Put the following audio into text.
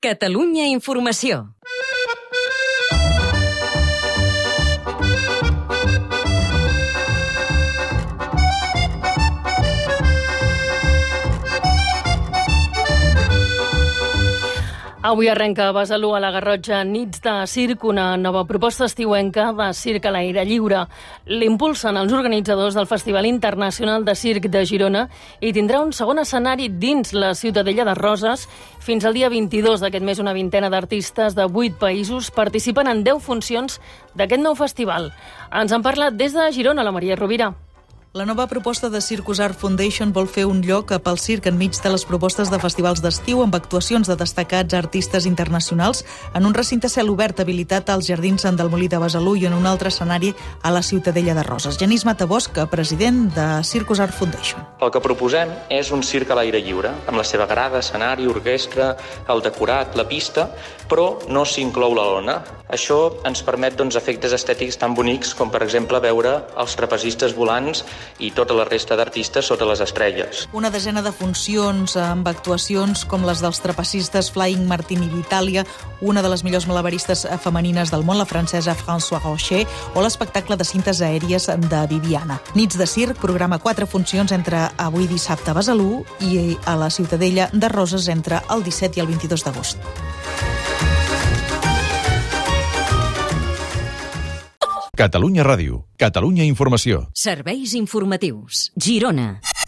Catalunya Informació. Avui arrenca a Besalú, a la Garrotxa, Nits de Circ, una nova proposta estiuenca de circ a l'aire lliure. L'impulsen els organitzadors del Festival Internacional de Circ de Girona i tindrà un segon escenari dins la Ciutadella de Roses. Fins al dia 22 d'aquest mes, una vintena d'artistes de 8 països participen en 10 funcions d'aquest nou festival. Ens en parla des de Girona la Maria Rovira. La nova proposta de Circus Art Foundation vol fer un lloc pel circ enmig de les propostes de festivals d'estiu amb actuacions de destacats artistes internacionals en un recinte cel obert habilitat als jardins del Molí de Besalú i en un altre escenari a la Ciutadella de Roses. Genís Matabosc, president de Circus Art Foundation. El que proposem és un circ a l'aire lliure, amb la seva grada, escenari, orquestra, el decorat, la pista, però no s'inclou la lona. Això ens permet doncs, efectes estètics tan bonics com, per exemple, veure els trapezistes volants i tota la resta d'artistes sota les estrelles. Una desena de funcions amb actuacions com les dels trapecistes Flying Martini d'Itàlia, una de les millors malabaristes femenines del món, la francesa François Rocher, o l'espectacle de cintes aèries de Viviana. Nits de circ programa quatre funcions entre avui dissabte a Besalú i a la Ciutadella de Roses entre el 17 i el 22 d'agost. Catalunya Ràdio, Catalunya Informació. Serveis informatius. Girona.